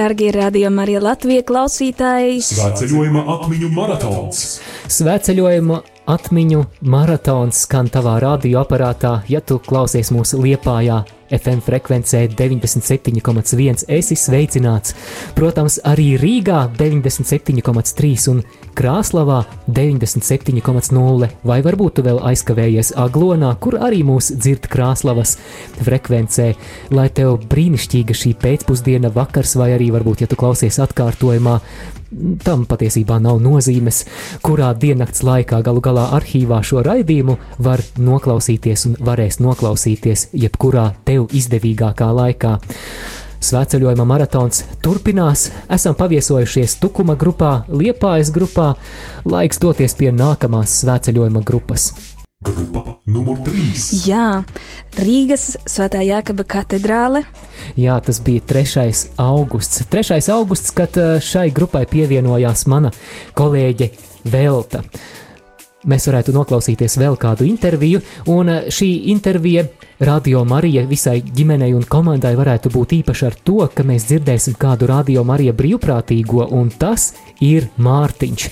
Darbie radījuma arī Latvijas klausītāji! Svētceļojuma atmiņu maratons! Svētceļojuma atmiņu maratons skan tavā radioaparātā, ja tu klausies mūsu liepājā FM frekvencē 97,1 esi sveicināts. Protams, arī Rīgā 97,3 un Krāslavā 97,0 vai varbūt tu vēl aizkavējies Aglonā, kur arī mūs dzird Krāslavas frekvencē, lai tev brīnišķīga šī pēcpusdiena vakars vai arī varbūt, ja tu klausies atkārtojumā, tam patiesībā nav nozīmes, kurā diennakts laikā galu galā arhīvā šo raidījumu var noklausīties un varēs noklausīties jebkurā tev izdevīgākā laikā. Svētceļojuma maratons turpinās, esam paviesojušies Tukuma grupā, Liepājas grupā, laiks doties pie nākamās svētceļojuma grupas. Grupa numur 3. Jā, Rīgas Svētā Jākaba katedrāle. Jā, tas bija 3. augusts. 3. augusts, kad eh, šai grupai pievienojās mana kolēģe Velta. Mēs varētu noklausīties vēl kādu interviju, un eh, šī intervija Radio Marija visai ģimenei un komandai varētu būt īpaša ar to, ka mēs dzirdēsim kādu Radio Marija brīvprātīgo, un tas ir Mārtiņš.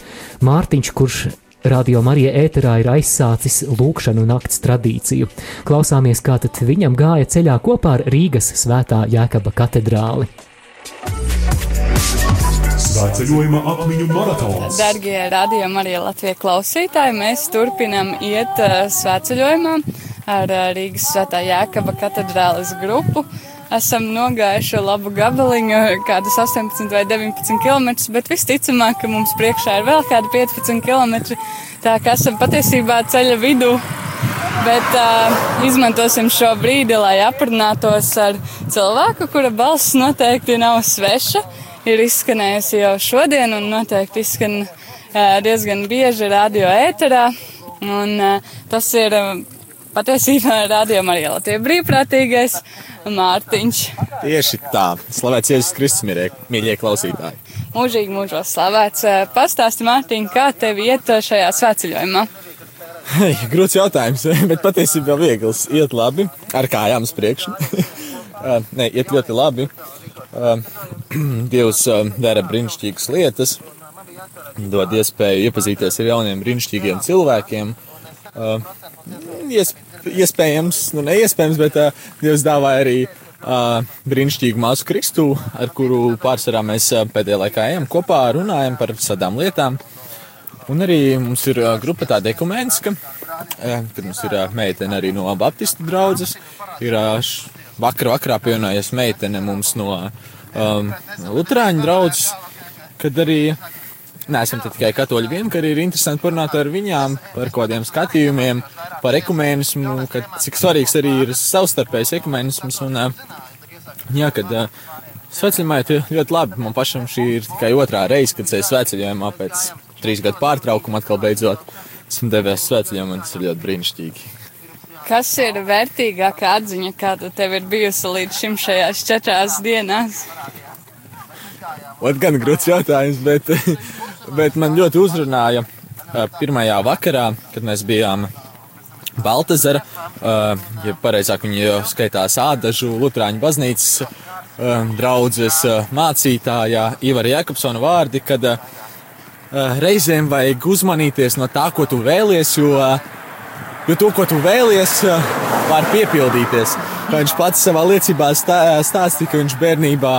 Mārtiņš, kurš Radio Marija ēterā ir aizsācis lūkšanu nakts tradīciju. Klausāmies, kā tad viņam gāja ceļā kopā ar Rīgas svētā Jēkaba katedrāli. Svētceļojuma atmiņu maratons! Dargie radio Marija Latvijas klausītāji, mēs turpinam iet uh, svētceļojumā ar uh, Rīgas svētā Jēkaba katedrāles grupu. Esam nogājuši labu gabaliņu, kādus 18 vai 19 km, bet visticamāk, ka mums priekšā ir vēl kādi 15 km. Tā kā esam patiesībā ceļa vidū. Bet uh, izmantosim šo brīdi, lai aprunātos ar cilvēku, kura balss noteikti nav sveša. Ir izskanējusi jau šodien, un noteikti izskan diezgan bieži radio ēterā. Un, tas ir patiesībā rādījumā arī Latvijas brīvprātīgais Mārtiņš. Tieši tā, slavēts Jēzus Kristus, mīļie, klausītāji. Mūžīgi mūžos slavēts. Pastāsti, Mārtiņ, kā tev iet šajā svētceļojumā? Grūts jautājums, bet patiesībā viegls. Iet labi, ar kājām uz priekšu. Nē, iet ļoti labi. Dievs dara brīnišķīgas lietas, dod iespēju iepazīties ar jauniem brīnišķīgiem cilvēkiem. Iespējams, nu neiespējams, bet Dievs dāvāja arī brīnišķīgu māsu Kristu, ar kuru pārsvarā mēs pēdējā laikā ejam kopā, runājam par sadām lietām. Un arī mums ir grupa tāda ekumēniska, kad mums ir meitene arī no Baptistu draudzes. Ir vakar vakarā pievienojies meitene mums no um, Lutāņu draudzes, kad arī neesam tikai katoļi vien, ka arī ir interesanti parunāt ar viņām par kādiem skatījumiem, par ekumēnismu, ka cik svarīgs arī ir savstarpējs ekumēnisms. Un, jā, kad sveceļojumā ir ļoti labi. Man pašam šī ir tikai otrā reize, kad es sveceļojumā pēc trīs gadu pārtraukuma atkal beidzot esmu devies sveceļojumā, un tas ir ļoti brīnišķīgi. Kas ir vērtīgākā atziņa, kāda tev ir bijusi līdz šim šajās četrās dienās? Ot, gan grūts jautājums, bet, bet man ļoti uzrunāja pirmajā vakarā, kad mēs bijām Baltazara, ja pareizāk viņi jau skaitās ādažu Lutrāņu baznīcas draudzes mācītājā Ivara Jakobsona vārdi, kad reizēm vajag uzmanīties no tā, ko tu vēlies, jo, jo to, ko tu vēlies, var piepildīties. Kā viņš pats savā liecībā stāstīja, ka viņš bērnībā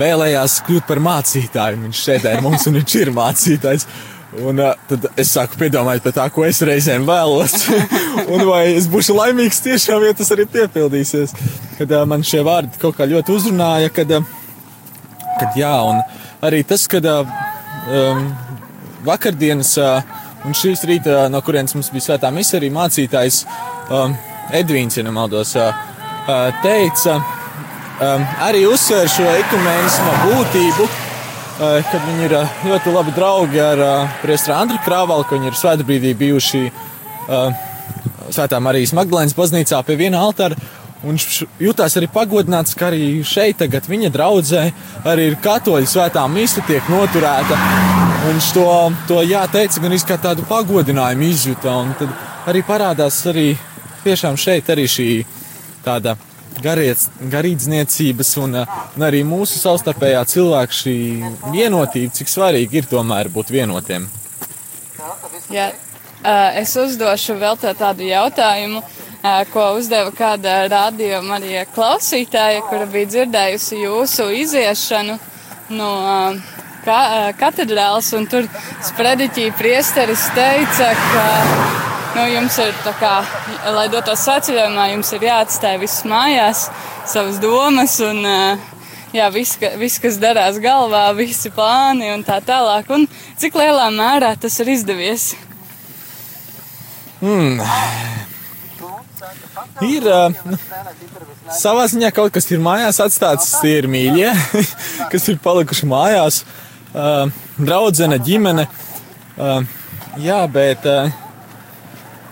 vēlējās kļūt par mācītāju. Viņš sēdēja mums un viņš ir mācītājs. Un uh, tad es sāku piedomāt par tā, ko es reizēm vēlos. un vai es būšu laimīgs tiešām, ja tas arī piepildīsies. Kad uh, man šie vārdi kaut kā ļoti uzrunāja, kad, uh, kad jā, un arī tas, kad uh, um, vakardienas uh, un šīs rīta, no kurienes mums bija svētā misija, arī mācītājs um, Edvīns, ja nemaldos, uh, uh, teica, um, arī uzsver šo ekumēnismu būtību kad viņi ir ļoti labi draugi ar uh, Priestru Andriu Krāvalu, ka viņi ir svētbrīdī bijuši uh, Svētā Marijas Magdalēnas baznīcā pie viena altāra. Un jutās arī pagodināts, ka arī šeit, tagad viņa draudzē, arī ir katoļu svētā mīsta tiek noturēta. Viņš to, to jāteica, gan kā tādu pagodinājumu izjuta. Un tad arī parādās arī tiešām šeit arī šī tāda gariec, garīdzniecības un, un arī mūsu savstarpējā cilvēka šī vienotība, cik svarīgi ir tomēr būt vienotiem. Jā, uh, es uzdošu vēl tā tādu jautājumu, uh, ko uzdeva kāda radio Marija klausītāja, kura bija dzirdējusi jūsu iziešanu no uh, ka, katedrāls, un tur sprediķī priesteris teica, ka nu, jums ir kā, lai dotos svētceļojumā, jums ir jāatstāj viss mājās, savas domas un jā, viss, ka, viss, kas darās galvā, visi plāni un tā tālāk. Un cik lielā mērā tas ir izdevies? Mm. Ir uh, savā ziņā kaut kas ir mājās atstāts, tie ir mīļie, kas ir palikuši mājās. Uh, draudzene, ģimene. Uh, jā, bet uh,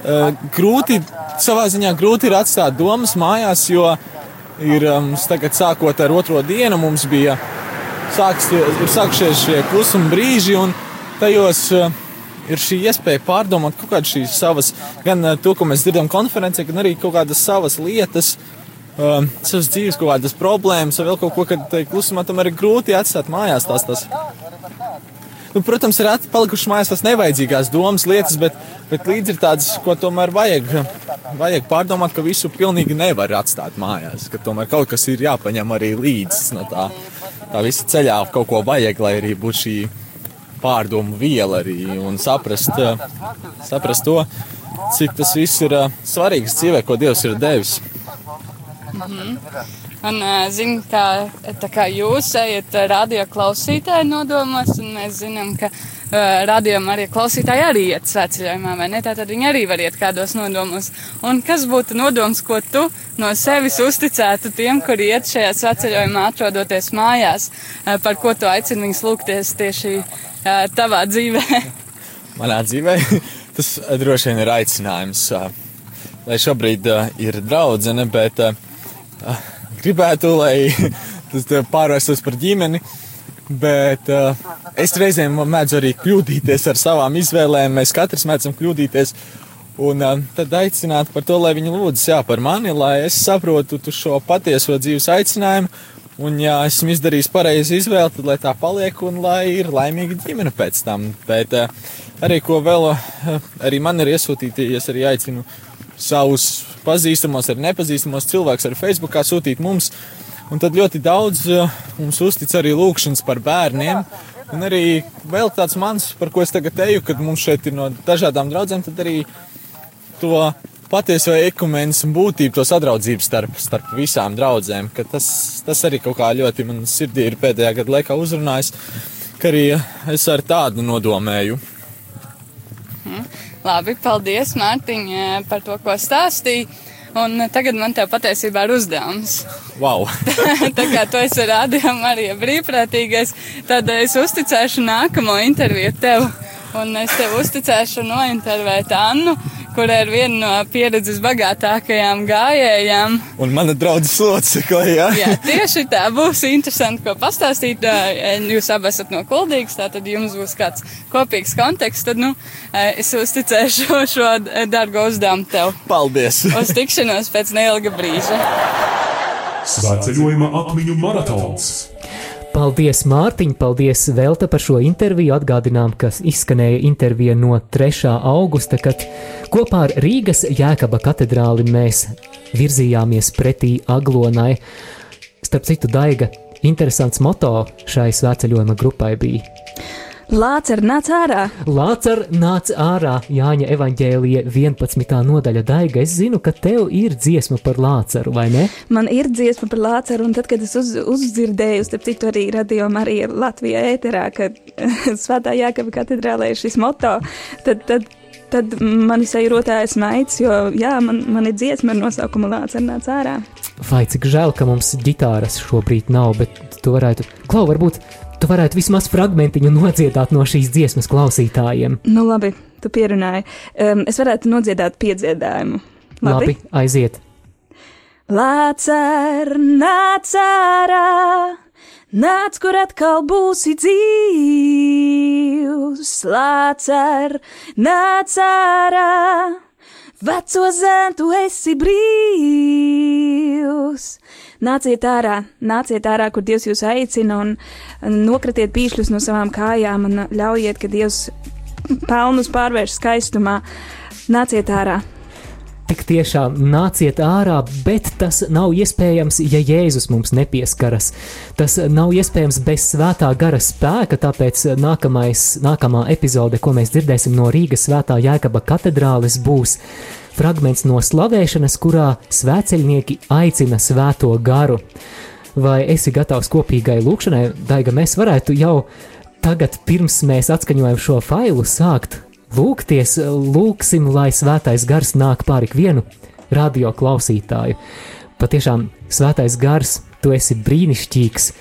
uh, grūti, savā ziņā grūti ir atstāt domas mājās, jo ir um, tagad sākot ar otro dienu, mums bija sāks, ir sākušies šie klusuma brīži, un tajos uh, ir šī iespēja pārdomāt kaut kādas savas, gan uh, to, ko mēs dzirdam konferencē, gan arī kaut kādas savas lietas. Uh, savas dzīves, kaut kādas problēmas, vai vēl kaut ko, kad klusumā tam ir grūti atstāt mājās. Tās, tās Nu, protams, ir palikušas mājās tās nevajadzīgās domas, lietas, bet, bet līdzi ir tādas, ko tomēr vajag, vajag pārdomāt, ka visu pilnīgi nevar atstāt mājās. Ka tomēr kaut kas ir jāpaņem arī līdzi no tā, tā visa ceļā. Kaut ko vajag, lai arī būtu šī pārdomu viela arī un saprast, saprast to, cik tas viss ir svarīgs dzīvē, ko Dievs ir devis. Mm -hmm. Un zinu, kā, tā kā jūs ejat radio klausītāju nodomos, un mēs zinām, ka uh, radio arī klausītāji arī iet svētceļojumā, vai ne? Tātad viņi arī var iet kādos nodomos. Un kas būtu nodoms, ko tu no sevis uzticētu tiem, kuri iet šajā svētceļojumā atrodoties mājās, uh, par ko tu aicini viņus lūgties tieši uh, tavā dzīvē? Manā dzīvē tas droši vien ir aicinājums, lai šobrīd ir draudzene, bet gribētu, lai tas pārvērstos par ģimeni. Bet uh, es reizēm mēdzu arī kļūdīties ar savām izvēlēm. Mēs katrs mēdzam kļūdīties. Un uh, tad aicināt par to, lai viņi lūdzas jā, par mani, lai es saprotu šo patieso dzīves aicinājumu. Un, ja esmu izdarījis pareizi izvēli, tad lai tā paliek un lai ir laimīga ģimene pēc tam. Bet uh, arī ko vēl, uh, arī man ir iesūtīti, es arī aicinu savus pazīstamos, arī nepazīstamos cilvēkus arī Facebookā sūtīt mums. Un tad ļoti daudz eh, mums uztic arī lūkšanas par bērniem. Un arī vēl tāds mans, par ko es tagad teju, kad mums šeit ir no dažādām draudzēm, tad arī to patieso ekumenes būtību, to sadraudzību starp, starp visām draudzēm. Tas, tas arī kaut kā ļoti man sirdī ir pēdējā gada laikā uzrunājis, ka arī es ar tādu nodomēju. Hmm. Labi, paldies, Mārtiņ, par to, ko stāstīji. Un tagad man te patiesībā ir uzdevums. Wow. tā kā tu esi rādījumā arī brīvprātīgais, tad es uzticēšu nākamo interviju tev. Un es tev uzticēšu nointervēt Annu, kur ir viena no pieredzes bagātākajām gājējām. Un mana draudzes locekle, jā. jā, tieši tā būs interesanti, ko pastāstīt. Jūs abi esat no Kuldīgas, tātad jums būs kāds kopīgs konteksts, tad, nu, es uzticēšu šo dargo uzdevumu tev. Paldies! Uz tikšanos pēc neilga brīža. Svētceļojuma atmiņu maratons! Paldies, Mārtiņ, paldies Velta par šo interviju. Atgādinām, ka izskanēja intervija no 3. augusta, kad kopā ar Rīgas Jēkaba katedrāli mēs virzījāmies pretī Aglonai. Starp citu, Daiga, interesants moto šai svētceļojuma grupai bija Lācer nāc ārā! Lācer nāc ārā! Jāņa evaņģēlija 11. nodaļa daiga. Es zinu, ka tev ir dziesma par lāceru, vai ne? Man ir dziesma par lāceru, un tad, kad es uz, uzdzirdēju, starp citu arī radio Marija Latvijā ēterā, ka Svētā Jākaba katedrālē ir šis moto, tad, tad tad man ir rotājas maigs, jo jā, man, man ir dziesma ar nosaukumu Lācis ārā. Vai cik žēl, ka mums ģitāras šobrīd nav, bet tu varētu, Klau, varbūt tu varētu vismaz fragmentiņu nodziedāt no šīs dziesmas klausītājiem. Nu, labi, tu pierunāji. Um, es varētu nodziedāt piedziedājumu. Labi, labi aiziet. Lācer, nāc ārā, nāc, kur atkal būsi dzīvs. Lācer, nāc ārā, Veco zēn, tu esi brīvs! Nāciet ārā, nāciet ārā, kur Dievs jūs aicina, un nokratiet pīšļus no savām kājām, un ļaujiet, ka Dievs pelnus pārvērš skaistumā. Nāciet ārā! Tik tiešām nāciet ārā, bet tas nav iespējams, ja Jēzus mums nepieskaras. Tas nav iespējams bez svētā gara spēka, tāpēc nākamais, nākamā epizode, ko mēs dzirdēsim no Rīgas svētā Jēkaba katedrāles, būs fragments no slavēšanas, kurā svēceļnieki aicina svēto garu. Vai esi gatavs kopīgai lūkšanai, Daiga, mēs varētu jau tagad, pirms mēs atskaņojam šo failu, sākt lūgties, lūgsim, lai svētais gars nāk pāri ikvienu radio klausītāju. Patiešām, svētais gars, tu esi brīnišķīgs.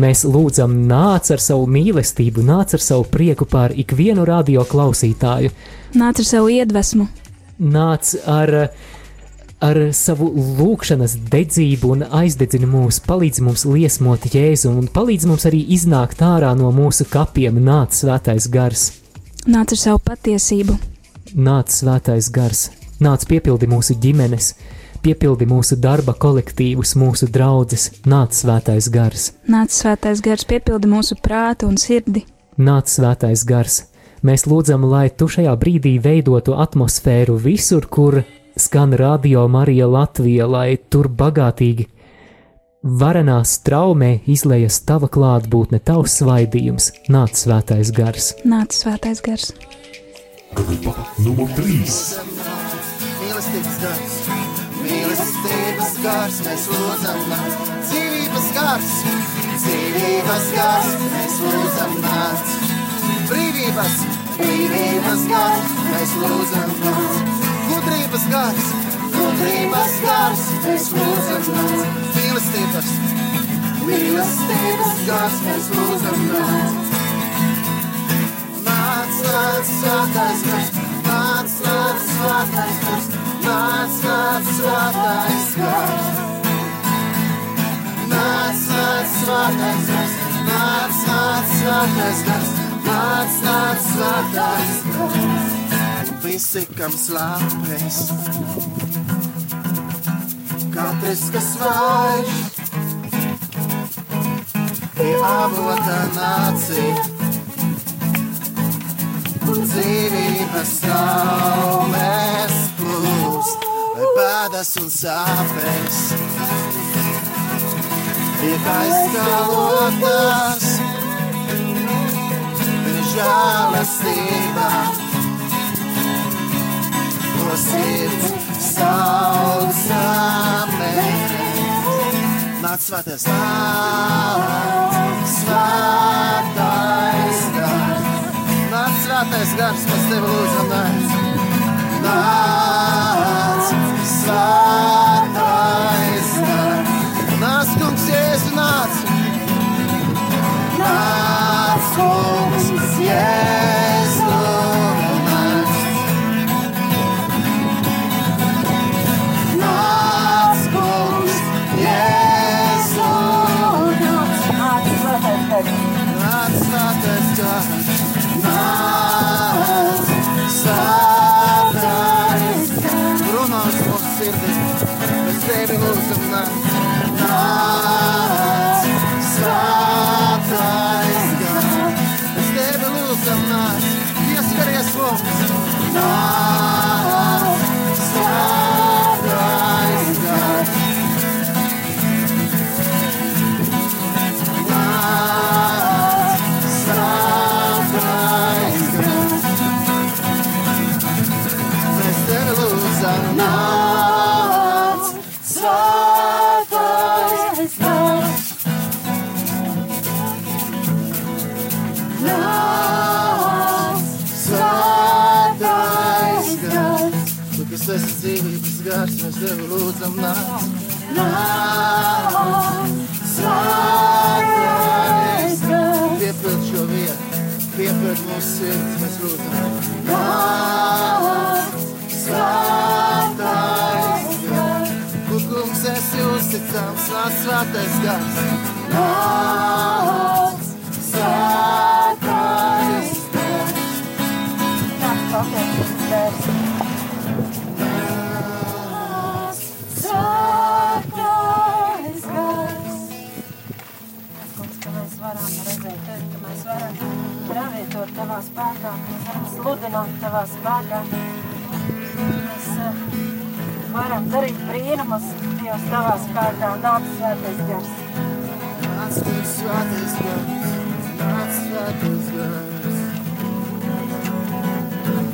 Mēs lūdzam, nāc ar savu mīlestību, nāc ar savu prieku pār ikvienu radio klausītāju. Nāc ar savu iedvesmu. Nāc ar, ar savu lūgšanas dedzību un aizdedzini mūs, palīdz mums liesmot Jēzu un palīdz mums arī iznākt ārā no mūsu kapiem, nāc svētais gars. Nāc ar savu patiesību. Nāc svētais gars, nāc piepildi mūsu ģimenes, piepildi mūsu darba kolektīvus, mūsu draugus, nāc svētais gars. Nāc svētais gars, piepildi mūsu prātu un sirdi. Nāc svētais gars. Mēs lūdzam, lai tu šajā brīdī veidotu atmosfēru visur, kur skan radio Marija Latvija, lai tur bagātīgi Varenā straumē izlējas tava klātbūtne, tavs svaidījums, nāc svētais gars. Nāc svētais gars. Grupa numur 3. Mīlestības gars, mīlestības gars, mēs lūdzam nāc. Dzīvības gars, dzīvības gars, mēs lūdzam nāc. Brīvības, brīvības gars, mēs lūdzam nāc. Gudrības gars, gudrības gars, mēs lūdzam nāc mīlestības, mīlestības gars mēs lūdzam nāc. Nāc, nāc, svētais gars, nāc, nāc, svētais gars, nāc, nāc, svētais gars. Nāc, nāc, svētais gars, nāc, nāc, svētais gars, nāc, nāc, svētais gars. Visi, kam slāpēs, katrs, kas vairs pie avota nācija un dzīvības traumes plūst, vai bēdas un sāpes. Tiek aizskalotas viņa žēlastība, to sirds saucam Nāc svētais, nāc svētais gars. Nāc svētais gars, mēs tevi lūdzam. Nāc tevi lūdzam nāc. Nāc, svētais gars. Piepild šo vietu, piepild mūsu sirds, mēs lūdzam. Nāc, svētais gars. Tu, kungs, esi uzticams, nāc svētais gars. Spēkā, mēs varam sludināt tavā spēkā. Mēs uh, varam darīt brīnumus, Dievs, tavā spēkā, nāc svētais gars. Nāc, svētais gars, nāc, svētais gars.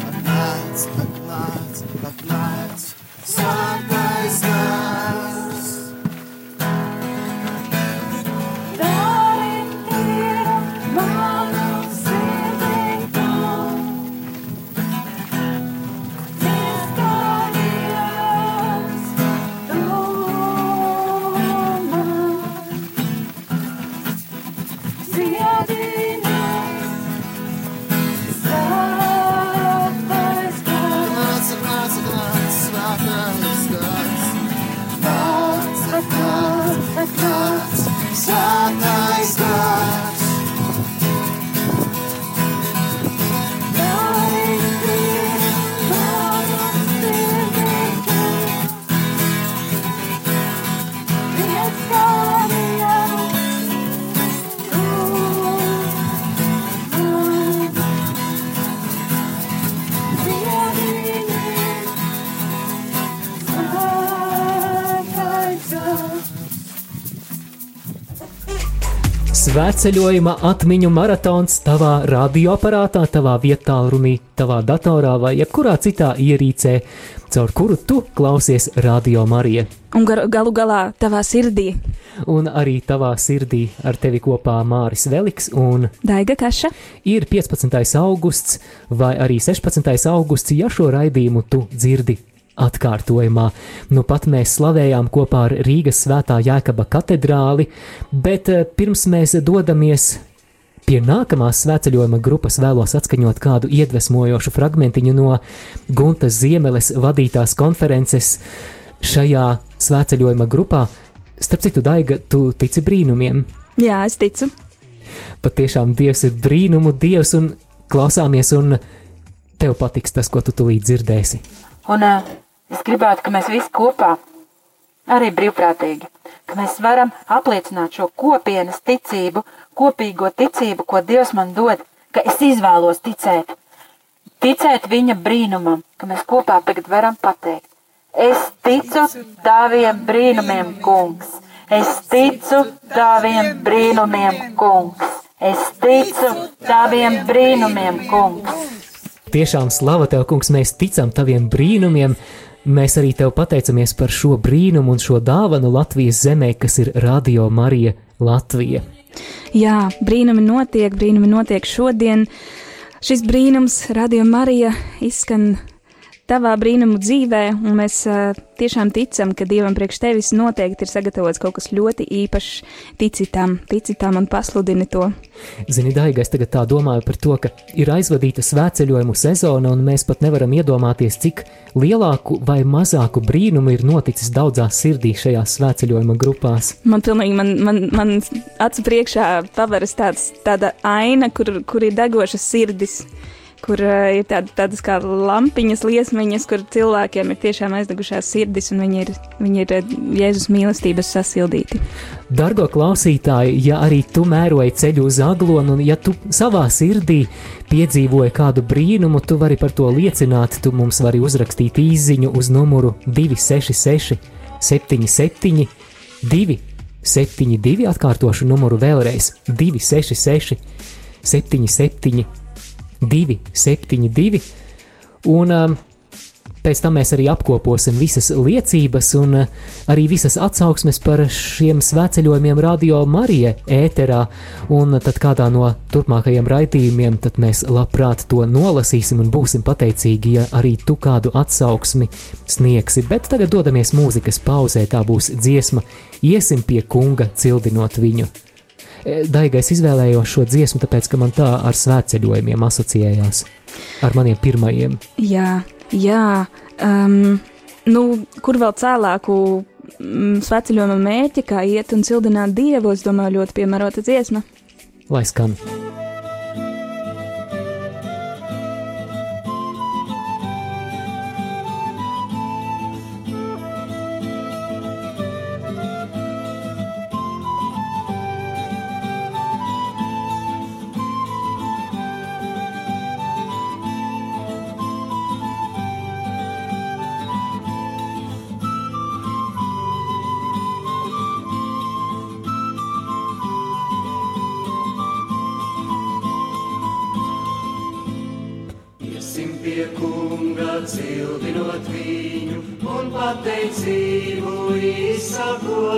Atnāc, atnāc, atnāc, svētais Svētceļojuma atmiņu maratons tavā radioaparātā, tavā vietā, runī, tavā datorā vai jebkurā citā ierīcē, caur kuru tu klausies radio Marija. Un gar, galu galā tavā sirdī Un arī tavā sirdī ar tevi kopā Māris Veliks un Daiga Kaša. ir 15. augusts vai arī 16. augusts, ja šo raidījumu tu dzirdi atkārtojumā. Nu pat mēs slavējām kopā ar Rīgas svētā Jēkaba katedrāli, bet eh, pirms mēs dodamies pie nākamās svētceļojuma grupas vēlos atskaņot kādu iedvesmojošu fragmentiņu no Guntas Ziemeles vadītās konferences šajā svētceļojuma grupā. Starp citu, Daiga, tu tici brīnumiem. Jā, es ticu. Patiešām Dievs ir brīnumu Dievs un klausāmies, un tev patiks tas, ko tu tulīt dzirdēsi. Un uh, es gribētu, ka mēs visi kopā, arī brīvprātīgi, ka mēs varam apliecināt šo kopienas ticību, kopīgo ticību, ko Dievs man dod, ka es izvēlos ticēt. Ticēt viņa brīnumam, ka mēs kopā tagad varam pateikt. Es ticu taviem brīnumiem, kungs. Es ticu taviem brīnumiem, kungs. Es ticu taviem brīnumiem, kungs. Tiešām slava tev, kungs, mēs ticam taviem brīnumiem. Mēs arī tev pateicamies par šo brīnumu un šo dāvanu Latvijas zemē, kas ir Radio Marija Latvija. Jā, brīnumi notiek, brīnumi notiek šodien. Šis brīnums, Radio Marija, izskan tavā brīnumu dzīvē, un mēs uh, tiešām ticam, ka Dievam priekš tevis noteikti ir sagatavots kaut kas ļoti īpašs. Tici tam, tici tam un pasludini to. Zini, Daiga, es tagad tā domāju par to, ka ir aizvadīta svētceļojumu sezona, un mēs pat nevaram iedomāties, cik lielāku vai mazāku brīnumu ir noticis daudzās sirdīs šajās svētceļojuma grupās. Man pilnīgi, man, man, man acu priekšā paveras tāds, tāda aina, kur, kur ir degošas sirdis. Kur uh, ir tāda, tādas kā lampiņas, liesmiņas, kur cilvēkiem ir tiešām aizdegušās sirdis, un viņi ir, viņi ir uh, Jēzus mīlestības sasildīti. Dargo klausītāji, ja arī tu mēroji ceļu uz aglonu, un ja tu savā sirdī piedzīvoji kādu brīnumu, tu vari par to liecināt. Tu mums vari uzrakstīt īsiņu uz numuru 266, 77, 272, atkārtošu numuru vēlreiz 266, 77, 272. Un um, pēc tam mēs arī apkoposim visas liecības un uh, arī visas atsauksmes par šiem svētceļojumiem Radio Marija ēterā. Un tad kādā no turpmākajiem raidījumiem mēs labprāt to nolasīsim un būsim pateicīgi, ja arī tu kādu atsauksmi sniegsi. Bet tagad dodamies mūzikas pauzē, tā būs dziesma Iesim pie kunga, cildinot viņu. E, Daiga, es izvēlējos šo dziesmu, tāpēc, ka man tā ar svētceļojumiem asociējās. Ar maniem pirmajiem. Jā, jā. Um, nu, kur vēl cēlāku mm, sveceļojuma mērķi, kā iet un cildināt dievu, es domāju, ļoti piemērota dziesma. Lai skan! Pateicību izsakot.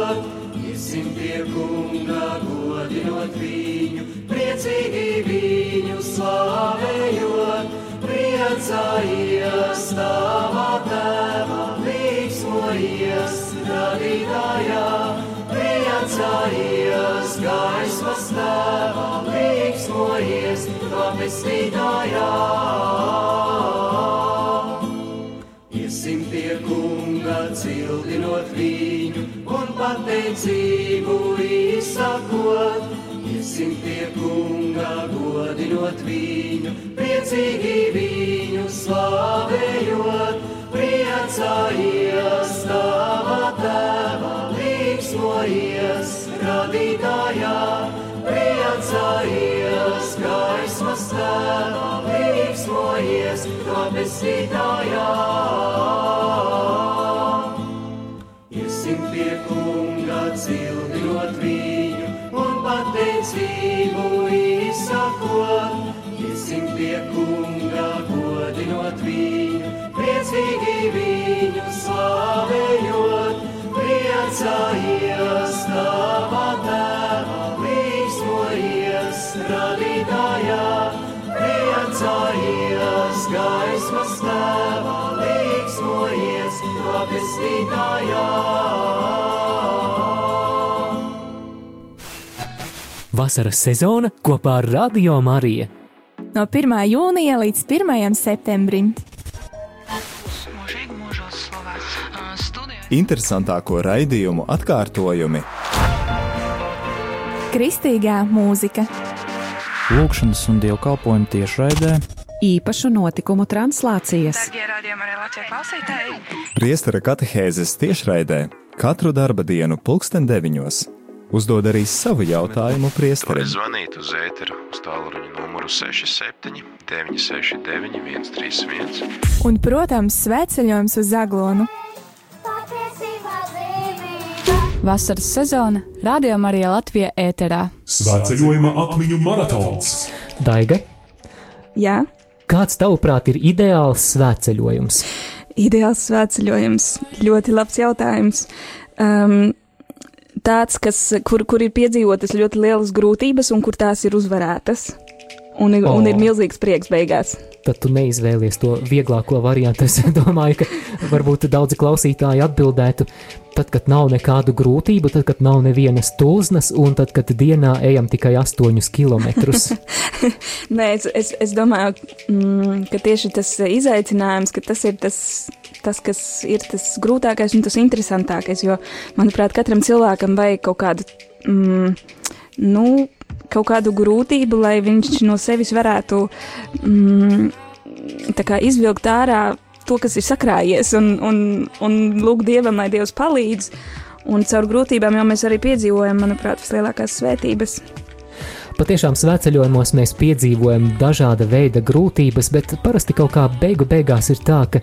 Pateicību izsakot. Iesim pie kunga, godinot viņu, priecīgi viņu slavējot. Priecājies tavā tēvā, līksmojies radītājā. Priecājies gaismas tēvā, līksmojies to pestītājā. Pateicību izsakot. Iesim pie kunga, godinot viņu, priecīgi viņu slavējot. Priecājies tavā tēvā, līksmojies radītājā. Priecājies gaismas tēvā, līksmojies to Vasaras sezona kopā ar Radio Mariju. No 1. jūnija līdz 1. septembrim. Interesantāko raidījumu atkārtojumi, Kristīgā mūzika, Lūkšanas un dievkalpojumu tiešraidē, īpašu notikumu translācijas, priestera katehēzes tiešraidē katru darba dienu, pulksten deviņos. Uzdod arī savu jautājumu priesterim. Zvanīt uz ēteru uz tālruņa numuru 67 969 131. un, protams, svētceļojums uz Zaglonu. Vasaras sezona Radio Marija Latvija ēterā. Svētceļojuma atmiņu maratons. Daiga, Jā, kāds tavuprāt ir ideāls svētceļojums? ideāls svētceļojums. Ļoti labs jautājums. Um, tāds, kas, kur, kur ir piedzīvotas ļoti lielas grūtības un kur tās ir uzvarētas. Un, ir- un ir milzīgs prieks beigās. Tad tu neizvēlies to vieglāko variantu. Es domāju, ka varbūt daudzi klausītāji atbildētu, tad, kad nav nekādu grūtību, tad, kad nav nevienas tulznas, un tad, kad dienā ejam tikai 8 km. Nē, es, es, es domāju, mm, ka tieši tas izaicinājums, ka tas ir tas, tas, kas ir tas grūtākais un tas interesantākais. Jo, manuprāt, katram cilvēkam vajag kaut kādu, mm, nu, kaut kādu grūtību, lai viņš no sevis varētu mm, kā izvilkt ārā to, kas ir sakrājies, un, un, un lūgt dievam, lai dievs palīdz. Un caur grūtībām jau mēs arī piedzīvojam, manuprāt, vislielākās svētības. Patiešām svētceļojumos mēs piedzīvojam dažāda veida grūtības, bet parasti kaut kā beigu beigās ir tā, ka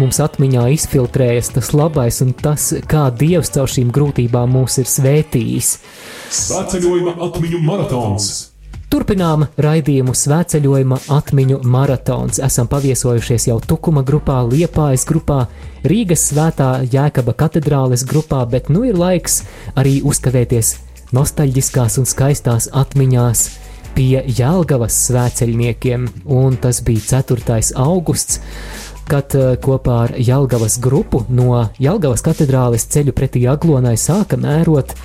mums atmiņā izfiltrējas tas labais un tas, kā Dievs caur šīm grūtībām mūs ir svētījis. Svētceļojuma atmiņu maratons. Turpinām raidījumu svētceļojuma atmiņu maratons. Esam paviesojušies jau Tukuma grupā, Liepājas grupā, Rīgas svētā Jēkaba katedrāles grupā, bet nu ir laiks arī uzkavēties nostalģiskās un skaistās atmiņās pie Jālgavas svētceļniekiem, un tas bija 4. augusts, kad eh, kopā ar Jālgavas grupu no Jālgavas katedrāles ceļu pretī Aglonai sāka mērot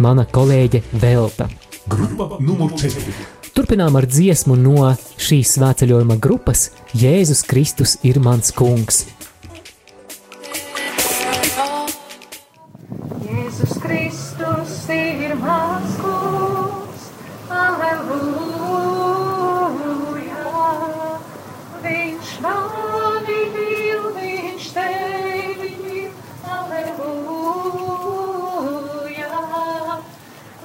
mana kolēģe Velta. Grupa numur 4. Turpinām ar dziesmu no šīs svētceļojuma grupas Jēzus Kristus ir mans kungs. Kristus ir mans kungs, aleluja. Viņš mani mīl, viņš tevi mīl, aleluja.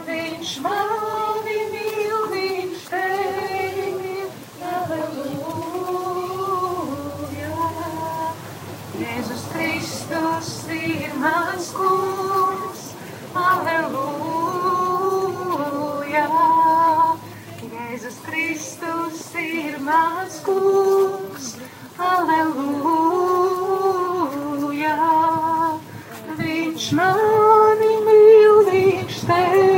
Viņš mani mīl, viņš tevi mīl, aleluja. Jēzus Kristus ir mans kungs, Aleluja! Jēzus Kristus ir mans kungs, Aleluja! Viņš mani mīl, viņš tevi.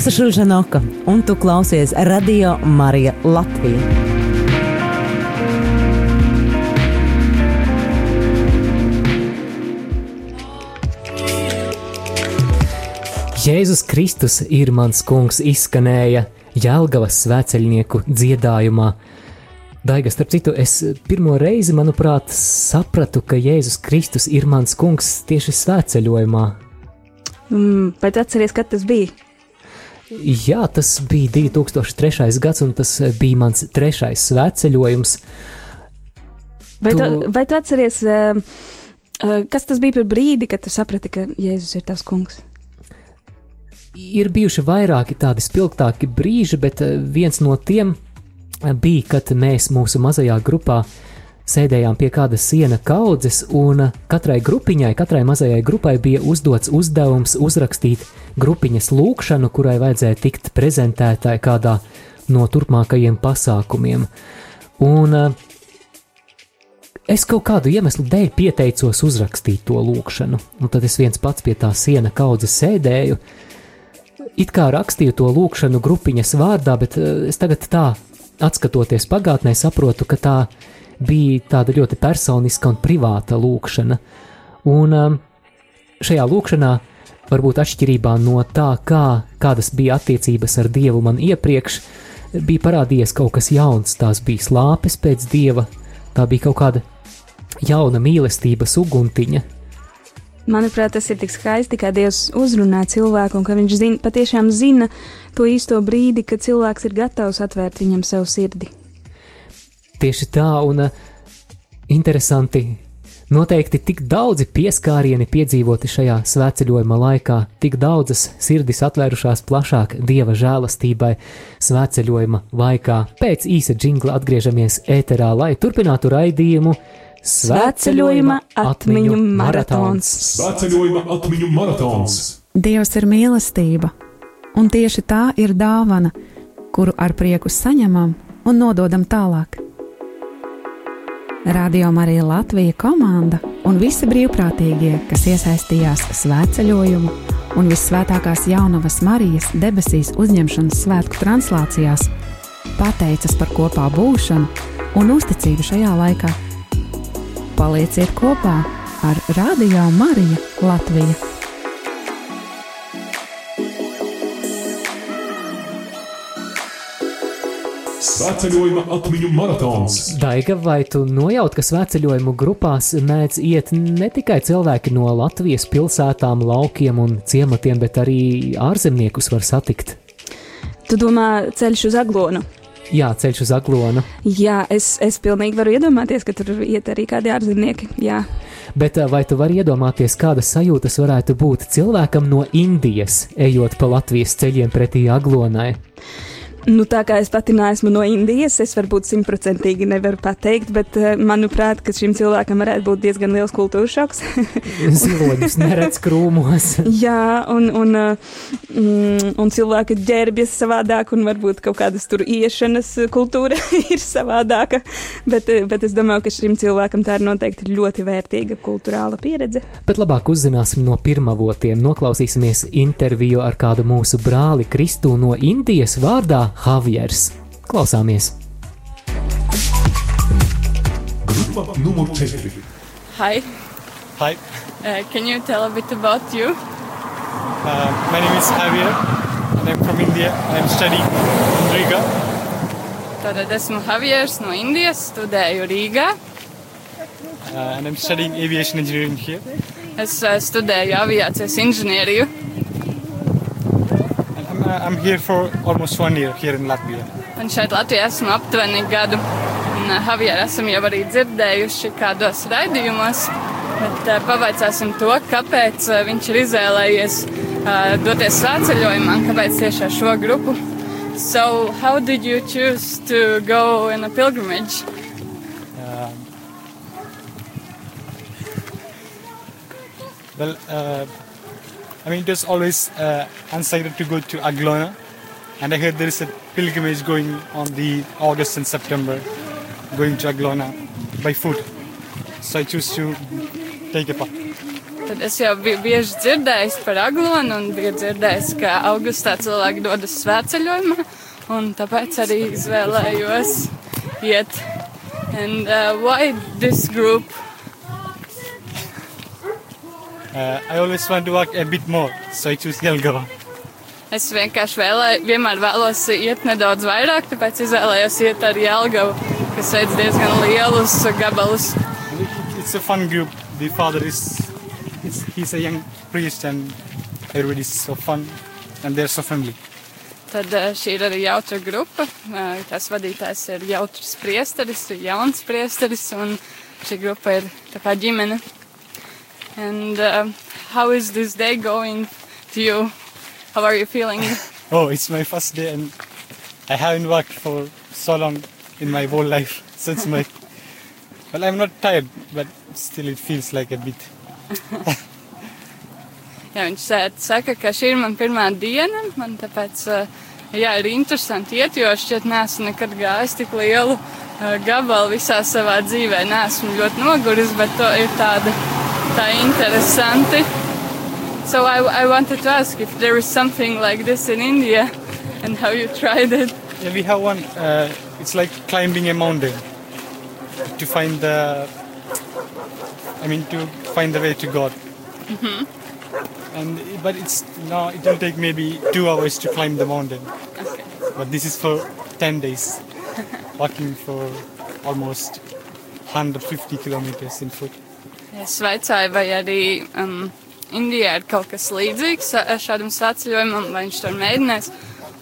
Esmu Inese Šuļžanoka, un tu klausies Radio Marija Latvija. Jēzus Kristus ir mans kungs, izskanēja Jēlgavas svēceļnieku dziedājumā. Daiga, starp citu, es pirmo reizi, manuprāt, sapratu, ka Jēzus Kristus ir mans kungs tieši svētceļojumā. Mm, vai tu atceries, kad tas bija? Jā, tas bija 2003. gads, un tas bija mans trešais svētceļojums. Vai tu, Tu- vai tu atceries, uh, uh, kas tas bija par brīdi, kad tu saprati, ka Jēzus ir tavs kungs? Ir bijuši vairāki tādi spilgtāki brīži, bet eh, viens no tiem eh, bija, kad mēs mūsu mazajā grupā sēdējām pie kāda siena kaudzes, un eh, katrai grupiņai, katrai mazajai grupai bija uzdots uzdevums uzrakstīt grupiņas lūkšanu, kurai vajadzēja tikt prezentētai kādā no turpmākajiem pasākumiem. Un eh, es kaut kādu iemeslu dēļ pieteicos uzrakstīt to lūkšanu, un tad es viens pats pie tā siena kaudzes sēdēju. It kā rakstīju to lūkšanu grupiņas vārdā, bet eh, es tagad tā, atskatoties pagātnē, saprotu, ka tā bija tāda ļoti personiska un privāta lūkšana. Un um, šajā lūkšanā, varbūt atšķirībā no tā, kā, kādas bija attiecības ar Dievu man iepriekš, bija parādījies kaut kas jauns. Tās bija slāpes pēc Dieva, tā bija kaut kāda jauna mīlestības uguntiņa. Manuprāt, tas ir tik skaisti, kā Dievs uzrunā cilvēku, un ka viņš zin, patiešām zina to īsto brīdi, kad cilvēks ir gatavs atvērt viņam savu sirdi. Tieši tā, un uh, interesanti, noteikti tik daudzi pieskārieni piedzīvoti šajā svētceļojuma laikā, tik daudzas sirdis atvērušās plašāk dieva žēlastībai svētceļojuma laikā. Pēc īsa jingla atgriežamies ēterā, lai turpinātu raidījumu Svētceļojuma atmiņu maratons. Svētceļojuma atmiņu maratons. Dievs ir mīlestība, un tieši tā ir dāvana, kuru ar prieku saņemam un nododam tālāk. Radio Marija Latvija komanda un visi brīvprātīgie, kas iesaistījās svētceļojumu un visvētākās jaunavas Marijas debesīs uzņemšanas svētku translācijās, pateicas par kopā būšanu un uzticību šajā laikā. Palieciet kopā ar Radio Mariju Latviju! Svētceļojuma atmiņu maratons. Daiga, vai tu nojaut, ka svētceļojumu grupās mēdz iet ne tikai cilvēki no Latvijas pilsētām, laukiem un ciematiem, bet arī ārzemniekus var satikt? Tu domā ceļš uz aglonu? Jā, ceļš uz aglonu. Jā, es, es pilnīgi varu iedomāties, ka tur iet arī kādi ārzemnieki. Jā. Bet ā, vai tu vari iedomāties, kādas sajūtas varētu būt cilvēkam no Indijas, ejot pa Latvijas ceļiem pretī aglonai? Nu, tā kā es pati neesmu no Indijas, es varbūt simtprocentīgi nevaru pateikt, bet uh, manuprāt, ka šim cilvēkam varētu būt diezgan liels kultūras šoks. Ziloņus neredz krūmos. Jā, un, un, uh, mm, un cilvēki ģērbjas savādāk, un varbūt kaut kādas tur iešanas kultūra ir savādāka. Bet, uh, bet es domāju, ka šim cilvēkam tā ir noteikti ļoti vērtīga kultūrāla pieredze. Bet labāk uzzināsim no pirmavotiem. Noklausīsimies interviju ar kādu mūsu brāli Kristu no Indijas vārdā Javiers. Klausāmies! Grupa numur 4. Hi. Hi, Uh, can you tell a bit about you? uh, my name is Javier and I'm from India. I'm studying in Riga. Tātad esmu Javiers no Indijas, studēju Rīgā. Uh, and I'm studying aviation engineering here. Es uh, studēju aviācijas inženieriju. And I'm, uh, here for almost one year here in Latvia. Un šeit Latvijā esmu aptuveni gadu. Un uh, Javieru esam jau arī dzirdējuši kādos raidījumos. Bet uh, pavaicāsim to, kāpēc uh, viņš ir izvēlējies uh, doties svētceļojumā kāpēc tieši ar šo grupu. So, how did you choose to go in a pilgrimage? Um, well, uh, I mean, it was always uh, undecided to go to Aglona, and I heard there is a pilgrimage going on the August and September, going to Aglona by foot. So I choose to take a part. Tad es jau biju bieži dzirdējis par aglonu un biju dzirdējis, ka augustā cilvēki dodas svētceļojumā, un tāpēc arī izvēlējos iet. And uh, why this group? Uh, I always want to walk a bit more, so I choose Jelgava. Es vienkārši vēlēju, vienmēr vēlos iet nedaudz vairāk, tāpēc izvēlējos iet ar Jelgavu, kas veids diezgan lielus gabalus. It's a fun group. The father is, it's, he's a young priest, and everybody's so fun, and they're so friendly. Tad uh, šī ir arī jautra grupa. Uh, Tās vadītājs ir jautrs priesteris, jauns priesteris, un šī grupa ir tā kā ģimene. And uh, how is this day going to you? How are you feeling? Oh, it's my first day, and I haven't worked for so long in my whole life. It's my. Well, I'm not tired, but still it feels like a bit. Jā, viņš saka, ka šī ir mana pirmā diena. Man tāpēc uh, jā, ir interesanti iet, jo šķiet, neesmu nekad gājis tik lielu uh, gabalu visā savā dzīvē. Nesmu ļoti noguris, bet to ir tāda tā interesanti. So I, I wanted to ask if there is something like this in India and how you tried it. Yeah, we have one. Uh, it's like climbing a mountain to find the. I mean, to find the way to God. Mhm. And but it's no, it will take maybe two hours to climb the mountain. Okay. But this is for ten days, walking for almost 150 kilometers in foot. Es vaicāju, vai arī um, Indijā ir kaut kas līdzīgs šādam svētceļojumam, vai viņš to mēģinās.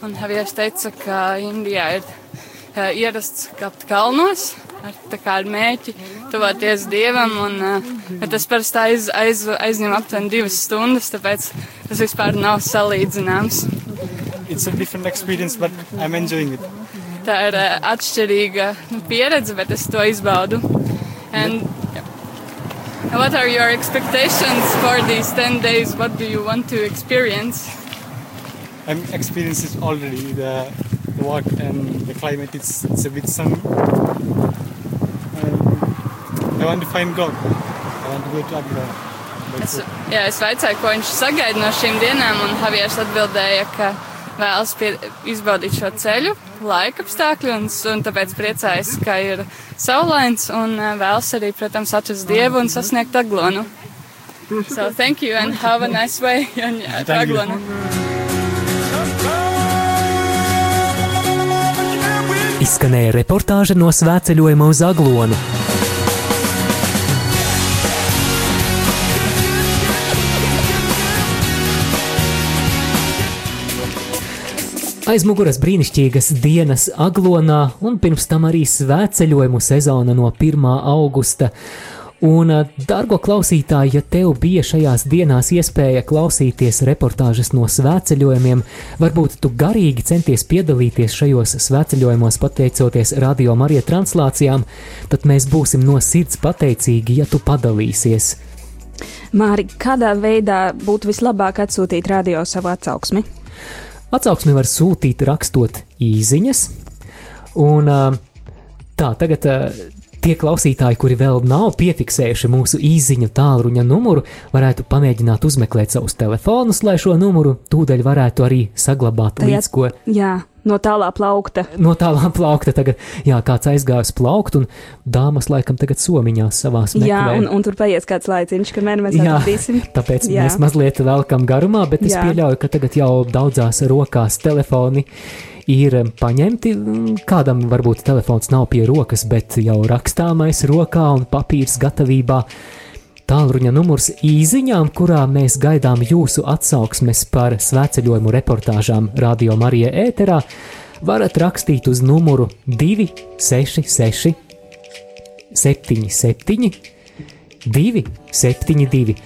Un Javieris teica, ka Indijā ir uh, ierasts kāpt kalnos, ar, kā ar mēķi tuvoties dievam, un uh, tas parasti aiz, aiz, aizņem aptuveni divas stundas, tāpēc tas vispār nav salīdzināms. It's a different experience, but I'm enjoying it. Tā ir uh, atšķirīga nu, pieredze, bet es to izbaudu. And what are your expectations for these 10 days? What do you want to experience? I'm experiencing already the, the walk and the climate. It's, it's a bit sunny. Um, I want to find God. I want to go to Agra. Es, jā, es vaicāju, ko viņš sagaida no šīm dienām, un Javieris atbildēja, ka vēlas pie, izbaudīt šo ceļu, laika apstākļu, un, un tāpēc priecājas, ka ir saulains, un uh, vēlas arī, protams, atrast Dievu un sasniegt aglonu. So thank you and have a nice way on aglonu. Izskanēja reportāža no svētceļojuma uz Aglonu. Aiz muguras brīnišķīgas dienas Aglonā un pirms tam arī svētceļojumu sezona no 1. augusta. Un, ā, dargo klausītāji, ja tev bija šajās dienās iespēja klausīties reportāžas no svētceļojumiem, varbūt tu garīgi centies piedalīties šajos svētceļojumos pateicoties radio Marija translācijām, tad mēs būsim no sirds pateicīgi, ja tu padalīsies. Māri, kādā veidā būtu vislabāk atsūtīt radio savu atsauksmi? Atsauksmi var sūtīt rakstot īsiņas, un tā tagad tie klausītāji, kuri vēl nav piefiksējuši mūsu īsiņu tālruņa numuru, varētu pamēģināt uzmeklēt savus telefonus, lai šo numuru tūdaļ varētu arī saglabāt Tajā- līdz ko Jā, no tālā plaukta. no tālā plaukta tagad, jā, kāds aizgājis plaukt, un dāmas laikam tagad somiņās savās Jā, meklē. un, un tur paies kāds laiciņš, kamēr mēs Jā, atradīsim. tāpēc Jā. mēs mazliet velkam garumā, bet es Jā. pieļauju, ka tagad jau daudzās rokās telefoni ir em, paņemti. Mm, Kādam varbūt telefons nav pie rokas, bet jau rakstāmais rokā un papīrs gatavībā. Tālruņa numurs īsiņām, kurā mēs gaidām jūsu atsauksmes par svētceļojumu reportāžām Radio Marija ēterā, varat rakstīt uz numuru 266 77 272.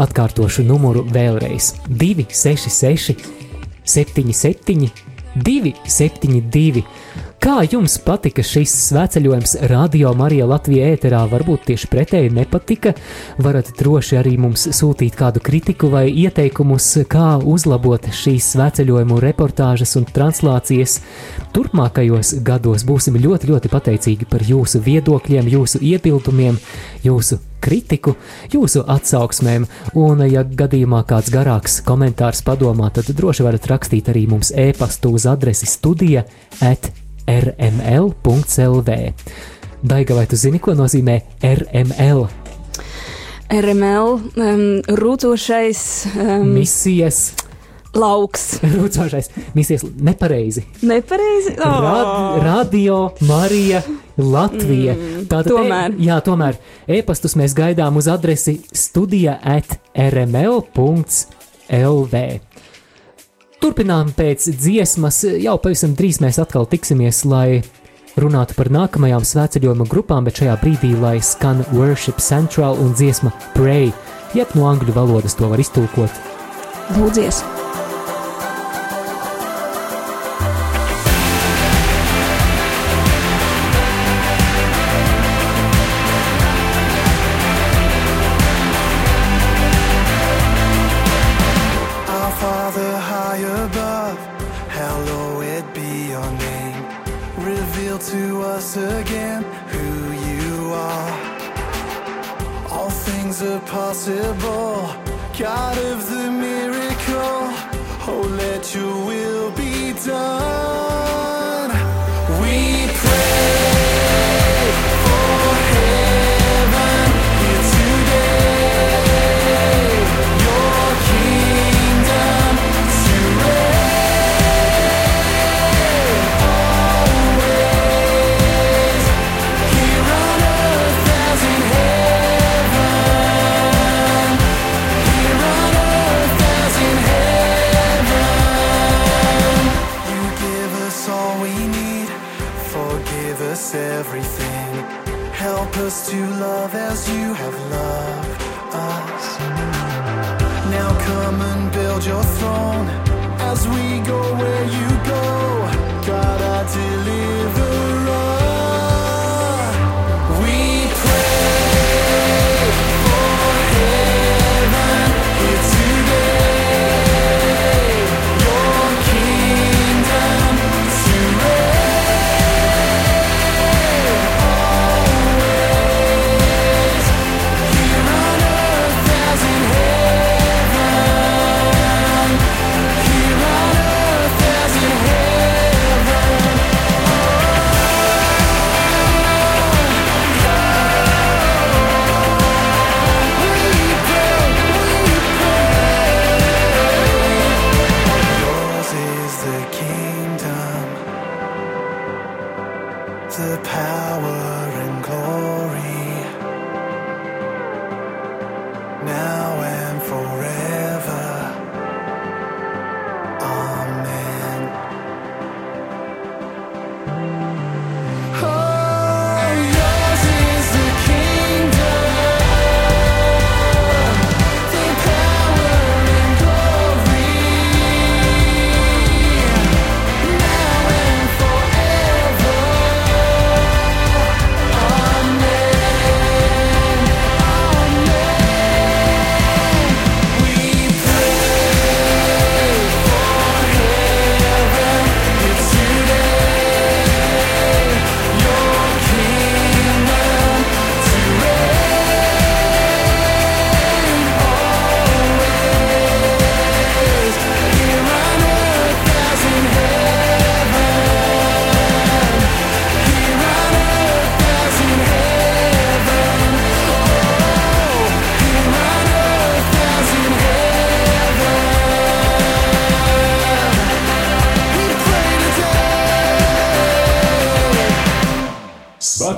Atkārtošu numuru vēlreiz 266 77 272. Kā jums patika šis svētceļojums Radio Marija Latvijā ēterā? Varbūt tieši pretēji nepatika. Varat droši arī mums sūtīt kādu kritiku vai ieteikumus, kā uzlabot šīs svētceļojumu reportāžas un translācijas. Turpmākajos gados būsim ļoti, ļoti pateicīgi par jūsu viedokļiem, jūsu iebildumiem, jūsu kritiku, jūsu atsauksmēm, un, ja gadījumā kāds garāks komentārs padomā, tad droši varat rakstīt arī mums e-pastu uz adresi studija at rml.lv. Daiga, vai tu zini, ko nozīmē RML? RML, um, rūcošais um, Misijas, lauks. rūcošais, misijas nepareizi. Nepareizi? Rad, radio Marija Latvija. Mm, Tātad, tomēr. E, jā, tomēr e-pastus mēs gaidām uz adresi studija at rml.lv. Turpinām pēc dziesmas, jau pavisam drīz mēs atkal tiksimies, lai runātu par nākamajām svētceļojuma grupām, bet šajā brīdī, lai skan Worship Central un dziesma Pray, jeb no angļu valodas to var iztulkot. Lūdzies!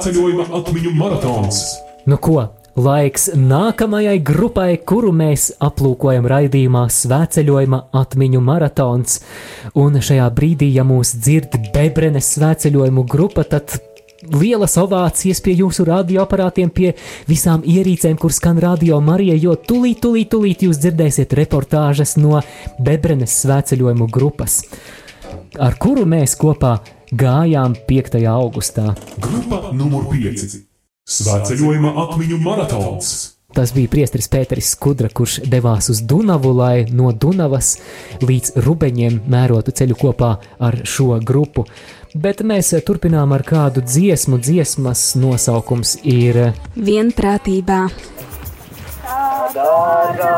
Svētceļojuma atmiņu maratons. Nu ko, laiks nākamajai grupai, kuru mēs aplūkojam raidījumā Svētceļojuma atmiņu maratons. Un šajā brīdī, ja mūs dzird Bebrenes svētceļojumu grupa, tad lielas ovācijas pie jūsu radioaparātiem, pie visām ierīcēm, kur skan radio Marija, jo tulīt, tulīt, tulīt jūs dzirdēsiet reportāžas no Bebrenes svētceļojumu grupas, ar kuru mēs kopā gājām 5. augustā. Grupa numur 5. Svētceļojuma atmiņu maratons. Tas bija priesteris Pēteris Skudra, kurš devās uz Dunavu, lai no Dunavas līdz Rubeņiem mērotu ceļu kopā ar šo grupu. Bet mēs turpinām ar kādu dziesmu. Dziesmas nosaukums ir Vienprātībā. Dārgā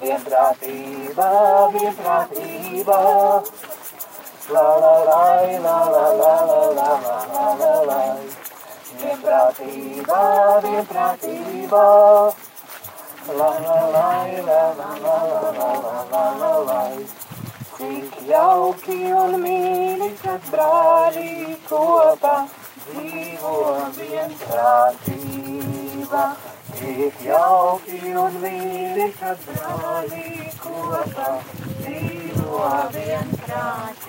Vienprātībā, vienprātībā, la la la la la la la la la la la. La la la la la la la la la la la la. Cik jauki un mīļi, kad brāļi kopā dzīvo vienprātībā. Cik jauki un mīļi, kad brāļi kopā dzīvo vienprātībā.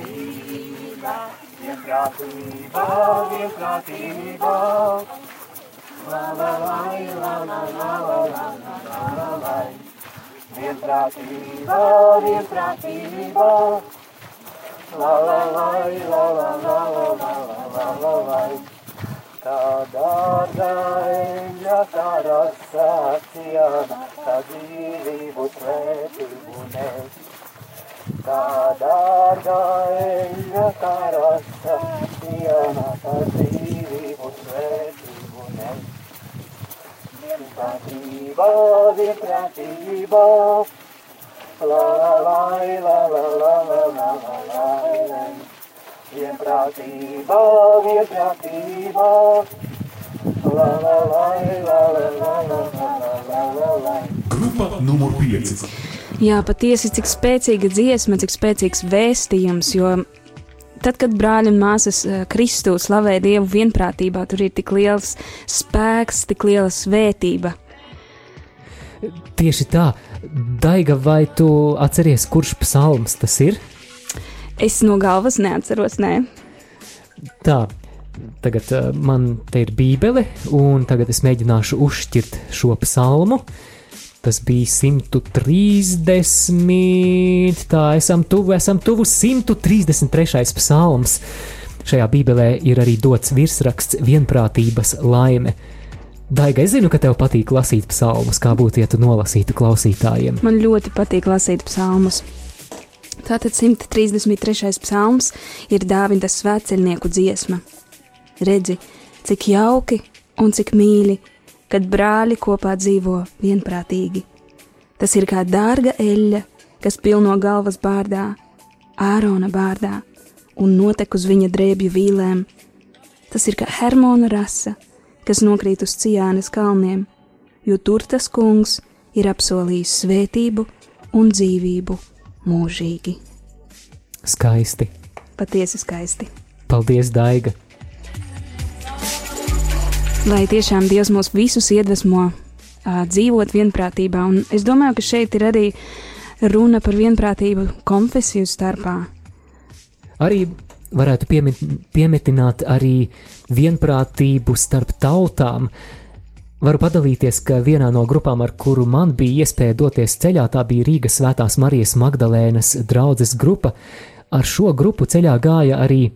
Vienprātībā, vienprātībā. La la la la la la la la la la la vienprātībā, vienprātībā. La la la, la la la, la la la, la la. Tā dārga eļļa, tā rasa ciena, tā dzīvību svētību nes. Tā dārga eļļa, tā rasa ciena, tā dzīvību svētību Vienprātībā, vienprātībā, la la la la la la la la la la. Vienprātībā, vienprātībā, la la la la la la la la la la la. Grupa numur 5. Jā, patiesi, cik spēcīga dziesma, cik spēcīgs vēstījums, jo tad, kad brāļi un māsas eh, Kristu slavē Dievu vienprātībā, tur ir tik liels spēks, tik liela svētība. tieši tā. Daiga, vai tu atceries, kurš psalms tas ir? Es no galvas neatceros, nē. Tā, tagad uh, man te ir bībele, un tagad es mēģināšu uzšķirt šo psalmu. Tas bija 130, tā esam tuvu, esam tuvu 133. psalms. Šajā bībelē ir arī dots virsraksts vienprātības laime. Daiga, es zinu, ka tev patīk lasīt psalmus, kā būtu, ja tu nolasītu klausītājiem. Man ļoti patīk lasīt psalmus. Tātad 133. psalms ir Dāvida svētceļnieku dziesma. Redzi, cik jauki un cik mīļi, kad brāļi kopā dzīvo vienprātīgi. Tas ir kā dārga eļļa, kas pilno galvas bārdā, ārona bārdā un notek uz viņa drēbju vīlēm. Tas ir kā Hermona rasa, kas nokrīt uz Cijānas kalniem, jo tur tas kungs ir apsolījis svētību un dzīvību mūžīgi. Skaisti. Patiesi skaisti. Paldies, Daiga! Lai tiešām Dievs mūs visus iedvesmo dzīvot vienprātībā, un es domāju, ka šeit ir arī runa par vienprātību konfesiju starpā. Arī varētu piemit, piemetināt arī vienprātību starp tautām. Varu padalīties, ka vienā no grupām, ar kuru man bija iespēja doties ceļā, tā bija Rīgas Svētās Marijas Magdalēnas draudzes grupa. Ar šo grupu ceļā gāja arī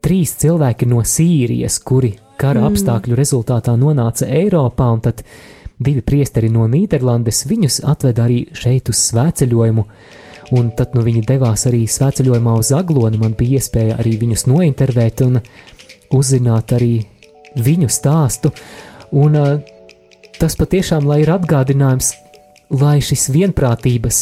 trīs cilvēki no Sīrijas, kuri kara Mm. apstākļu rezultātā nonāca Eiropā, un tad divi priesteri no Nīderlandes viņus atveda arī šeit uz svētceļojumu. Un tad nu, viņi devās arī svētceļojumā uz Aglonu. Man bija iespēja arī viņus nointervēt un uzzināt arī viņu stāstu. Un uh, tas patiešām lai ir atgādinājums, lai vienprātības,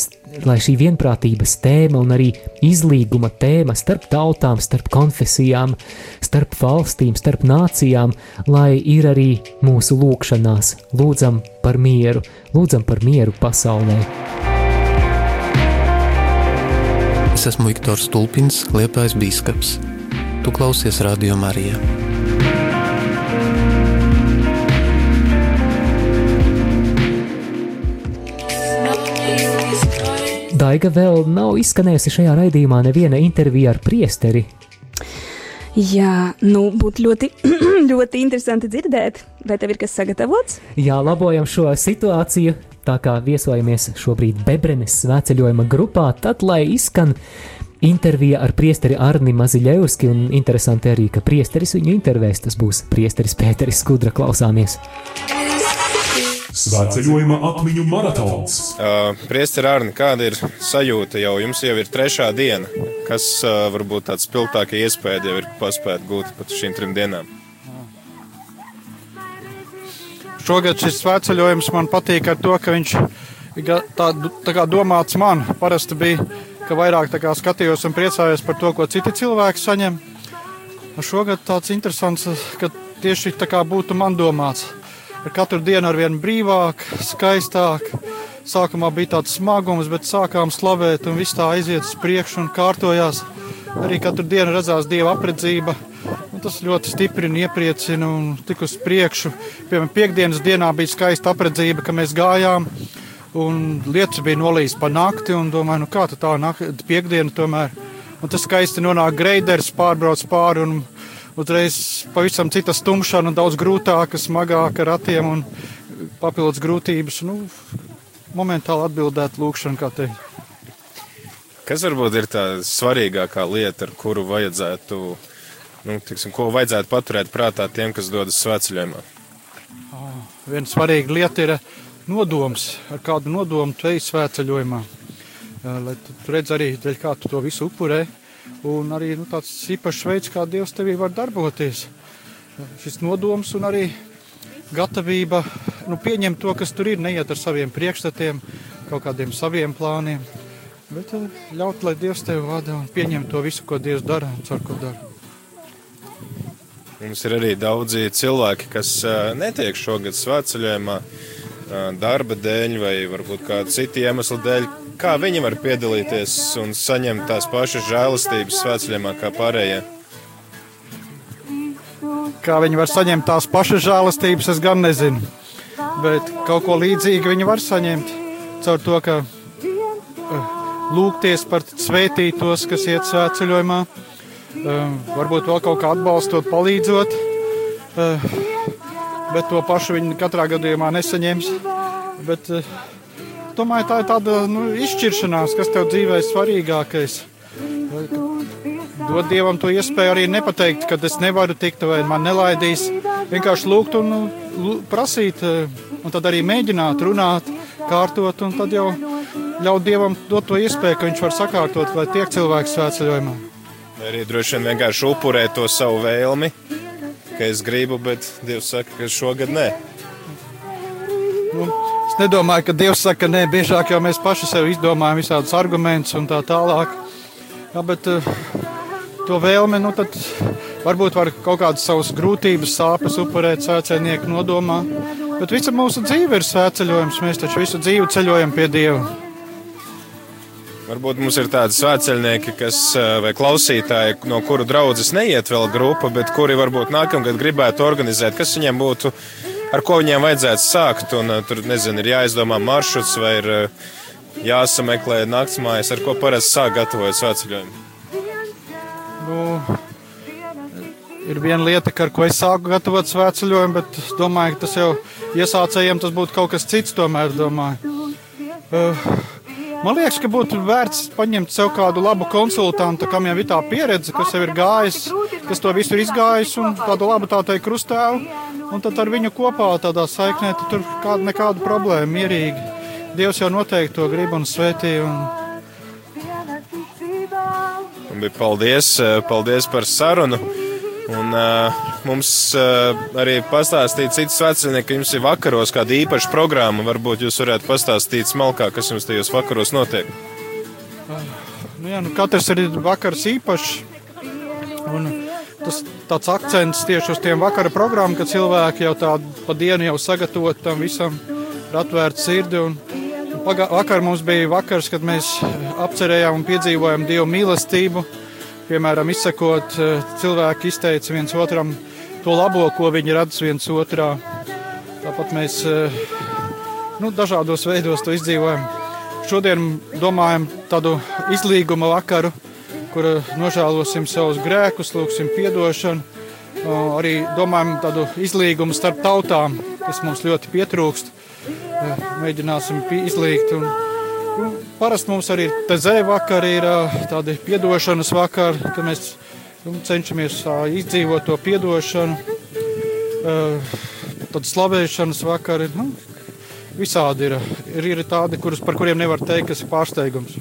lai šī vienprātības tēma un arī izlīguma tēma starp tautām, starp konfesijām, starp valstīm, starp nācijām, lai ir arī mūsu lūkšanās. Lūdzam par mieru, lūdzam par mieru pasaulē. Es esmu Viktors Stulpins, Liepais Bīskaps. Tu klausies Radio Marijā. Daiga vēl nav izskanējusi šajā raidījumā neviena intervija ar priesteri. Jā, nu, būtu ļoti, ļoti interesanti dzirdēt, vai tev ir kas sagatavots? Jā, labojam šo situāciju. Tā kā viesojamies šobrīd Bebrenes svētceļojuma grupā, tad lai izskan intervija ar priesteri Arni Maziļevski, un interesanti arī, ka priesteris viņu intervēs, tas būs priesteris Pēteris Skudra klausāmies. Svētceļojuma atmiņu maratons. Uh, Priester Arni, kāda ir sajūta jau? Jums jau ir trešā diena. Kas uh, varbūt tāds spilgtākie iespēja jau ir paspēt gūt pat šīm trim dienām? Šogad šis svētceļojums man patīk ar to, ka viņš ir tā, tā kā domāts man. Parasti bija, ka vairāk tā kā skatījos un priecājos par to, ko citi cilvēki saņem. Šogad tāds interesants, ka tieši tā kā būtu man domāts. Ar katru dienu ar vien brīvāk, skaistāk. Sākumā bija tāds smagums, bet sākām slavēt, un viss tā aiziet uz priekšu un kārtojās. Arī katru dienu redzās dieva apredzība. Tas ļoti stiprina, iepriecina un tik uz priekšu. Piemēram, piekdienas dienā bija skaista apredzība, ka mēs gājām. Un lietus bija nolīs pa nakti, un domāju, nu kā tā nakti, piekdiena tomēr. Un tas skaisti nonāk greiders, pārbrauc pāri un uzreiz pavisam cita stumšana daudz grūtāka, smagāka ratiem un papildus grūtības. Nu, momentāli atbildēt lūkšanu, kā teikt. Kas varbūt ir tā svarīgākā lieta, ar kuru vajadzētu, nu, tiksim, ko vajadzētu paturēt prātā tiem, kas dodas svētceļojumā? Viena svarīga lieta ir nodoms, ar kādu nodomu tu ej svētceļojumā. Eh, Lai tu tu redz arī, dēļ kā tu to visu upurē, un arī nu, tāds īpašs veids, kā Dievs tevī var darboties. Eh, Šis nodoms un arī gatavība nu, pieņemt to, kas tur ir, neiet ar saviem priekšstatiem, kaut kādiem saviem plāniem, bet eh, ļaut, lai Dievs tevi vada un pieņem to visu, ko Dievs dara un cer, ko dara. Mums ir arī daudzi cilvēki, kas ā, netiek šogad svētceļojumā ā, darba dēļ vai varbūt kāda cita iemesla dēļ. Kā viņi var piedalīties un saņemt tās pašas žēlastības svētceļojumā kā pārējie? Kā viņi var saņemt tās pašas žēlastības, es gan nezinu. Bet kaut ko līdzīgu viņi var saņemt caur to, ka lūgties par svētītos, kas iet svētceļojumā, varbūt vēl kaut kā atbalstot, palīdzot. Eh, Bet to pašu viņi katrā gadījumā nesaņems. Bet, eh, domāju, tā ir tāda nu, izšķiršanās, kas tev dzīvē ir svarīgākais. Dod Dievam to iespēju arī nepateikt, ka es nevaru tikt vai man nelaidīs. Vienkārši lūgt un nu, lū- prasīt, eh, un tad arī mēģināt runāt, kārtot, un tad jau ļaut Dievam dot to iespēju, ka viņš var sakārtot, lai tiek cilvēks svētceļojumā. Arī droši vien vienkārši upurēt to savu vēlmi, ka es gribu, bet Dievs saka, ka šogad nē. Nu, es nedomāju, ka Dievs saka, nē, biežāk jau mēs paši sev izdomājam visādus argumentus un tā tālāk. Jā, bet eh, to vēlme, nu tad varbūt var kaut kādas savas grūtības, sāpes upurēt svētceļnieku nodomā. Bet visa mūsu dzīve ir svētceļojums. Mēs taču visu dzīvi ceļojam pie Dieva. Varbūt mums ir tādi svētceļnieki, kas, vai klausītāji, no kuru draudzes neiet vēl grupa, bet kuri varbūt nākamgad gribētu organizēt, kas viņiem būtu, ar ko viņiem vajadzētu sākt. Un, tur, nezinu, ir jāizdomā maršruts vai ir jāsameklē naktsmājas, ar ko parasti sāk gatavot svētceļojumu. Nu, ir viena lieta, ar ko es sāku gatavot svētceļojumu, bet es domāju, ka tas jau iesācējiem tas būtu kaut kas cits. Tomēr, domāju. Uh, Man liekas, ka būtu vērts paņemt sev kādu labu konsultantu, kam jau ir tā pieredze, kas jau ir gājis, kas to visu ir izgājis, un tādu labu tā teikt krustēvu. Un tad ar viņu kopā tādā saiknē tur kāda nekāda problēma, mierīgi. Dievs jau noteikti to grib un svētī. Un... Paldies, eh, paldies par sarunu. Un uh, mums uh, arī pastāstīja cits vecinieks, ka jums ir vakaros kāda īpaša programma. Varbūt jūs varētu pastāstīt smalkāk, kas jums tajos vakaros notiek. Nu, jā, nu, katrs ir vakars īpašs. Un tas tāds akcents tieši uz tiem vakara programmām, ka cilvēki jau tādu pa dienu jau sagatavot tam visam, ir atvērta sirdi. Un, un paga, vakar mums bija vakars, kad mēs apcerējām un piedzīvojām Dievu mīlestību. Piemēram, izsakot, eh, cilvēki izteica viens otram to labo, ko viņi redz viens otrā. Tāpat mēs eh, nu, dažādos veidos to izdzīvojam. Šodien domājam tādu izlīguma vakaru, kur eh, nožēlosim savus grēkus, lūgsim atdošanu. Arī domājam tādu izlīgumu starp tautām, kas mums ļoti pietrūkst. Mēģināsim izlīgt. Un parasti mums arī ir zēja vakari, ir tādi piedošanas vakari, kad mēs nu, cenšamies izdzīvot to piedošanu. Tad slavēšanas vakari. Nu, visādi ir. Ir, ir tādi, kurus, par kuriem nevar teikt, kas ir pārsteigums.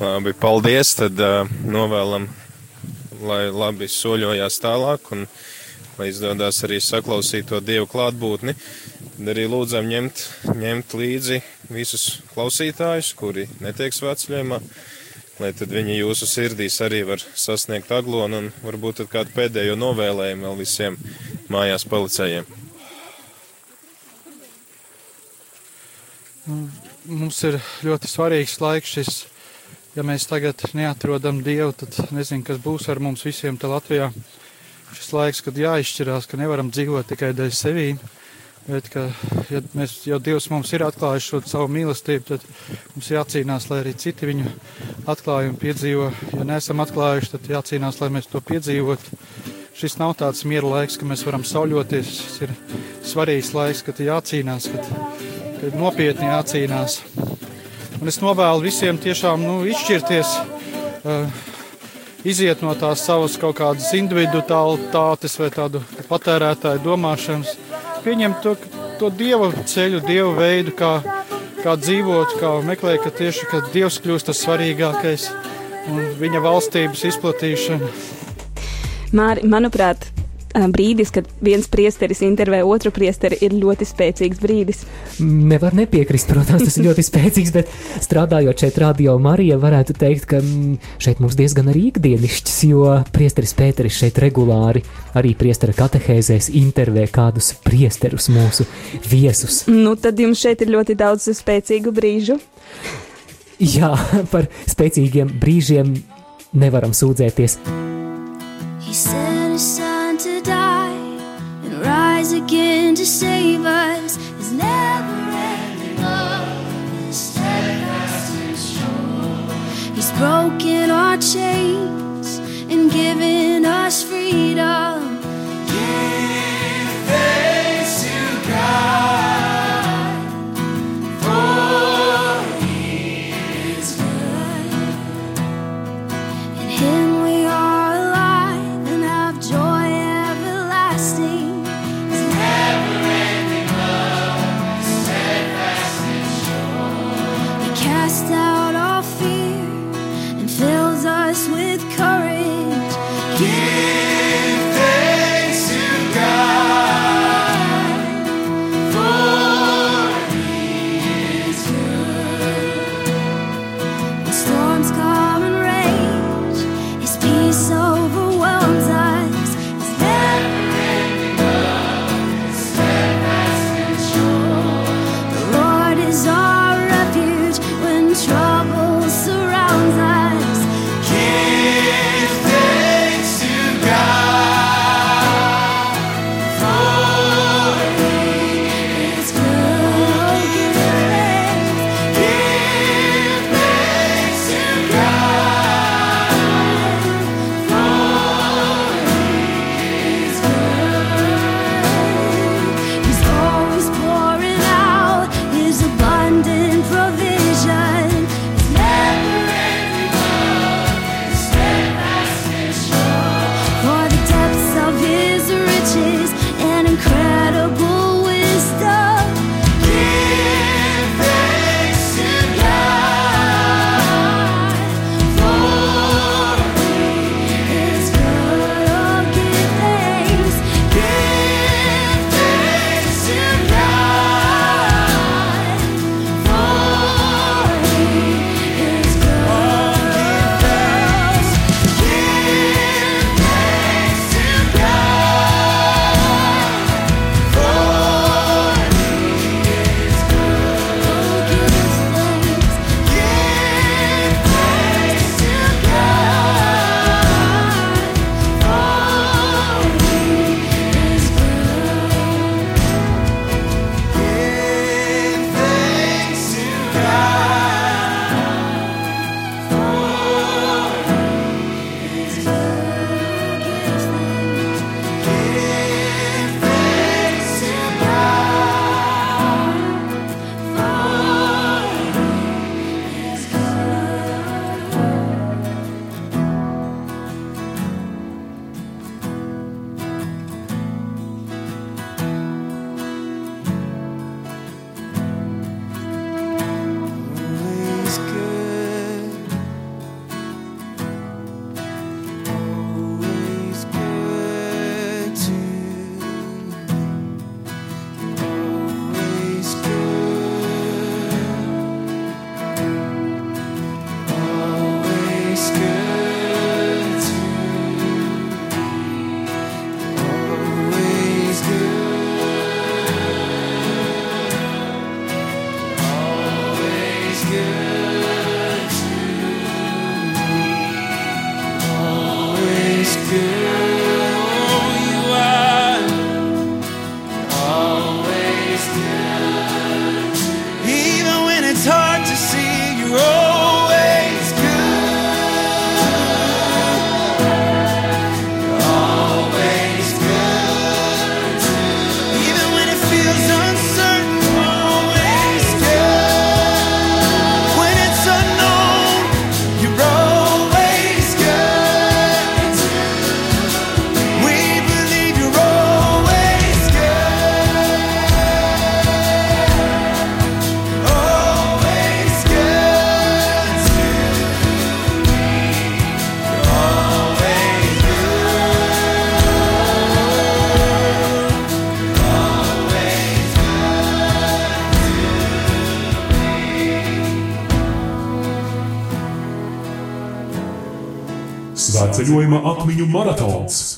Labi, paldies. Tad uh, novēlam, lai labi soļojās tālāk un lai izdodas arī saklausīt to dievu klātbūtni. Tad arī lūdzam ņemt, ņemt līdzi visus klausītājus, kuri netiek svētceļojumā, lai tad viņi jūsu sirdīs arī var sasniegt aglonu un varbūt tad kādu pēdējo novēlējumu vēl visiem mājās palicējiem. Mums ir ļoti svarīgs laiks šis. Ja mēs tagad neatrodam Dievu, tad nezinu, kas būs ar mums visiem te Latvijā. Šis laiks, kad jāizšķirās, ka nevaram dzīvot tikai dēļ sevīm, bet ka, ja, mēs, ja Dievs mums ir atklājis šo savu mīlestību, tad mums jācīnās, lai arī citi viņu atklājumu piedzīvo. Ja neesam atklājuši, tad jācīnās, lai mēs to piedzīvotu. Šis nav tāds miera laiks, ka mēs varam sauļoties. Šis ir svarīgs laiks, kad jācīnās, kad, kad nopietni jācīnās. Un es novēlu visiem tiešām nu, izšķirties, uh, iziet no tās savas kaut kādas individualitātes vai tādu patērētāju domāšanas, pieņemt to, to dieva ceļu, dieva veidu, kā, kā dzīvot, kā meklēt, ka tieši ka dievs kļūst tas svarīgākais un viņa valstības izplatīšana. Māri, manuprāt, brīdis, kad viens priesteris intervē otru priesteri, ir ļoti spēcīgs brīdis. Nevar nepiekrist, protams, tas ir ļoti spēcīgs, bet strādājot šeit, Radio Marija, varētu teikt, ka šeit mums diezgan arī ikdienišķis, jo priesteris Pēteris šeit regulāri arī priestera katehēzēs intervē kādus priesterus mūsu viesus. Nu, tad jums šeit ir ļoti daudz spēcīgu brīžu. Jā, par spēcīgiem brīžiem nevaram sūdzēties. He sent to save us. His never ending love is steadfast and strong. He's broken our chains and given us freedom. Svētceļojuma atmiņu maratons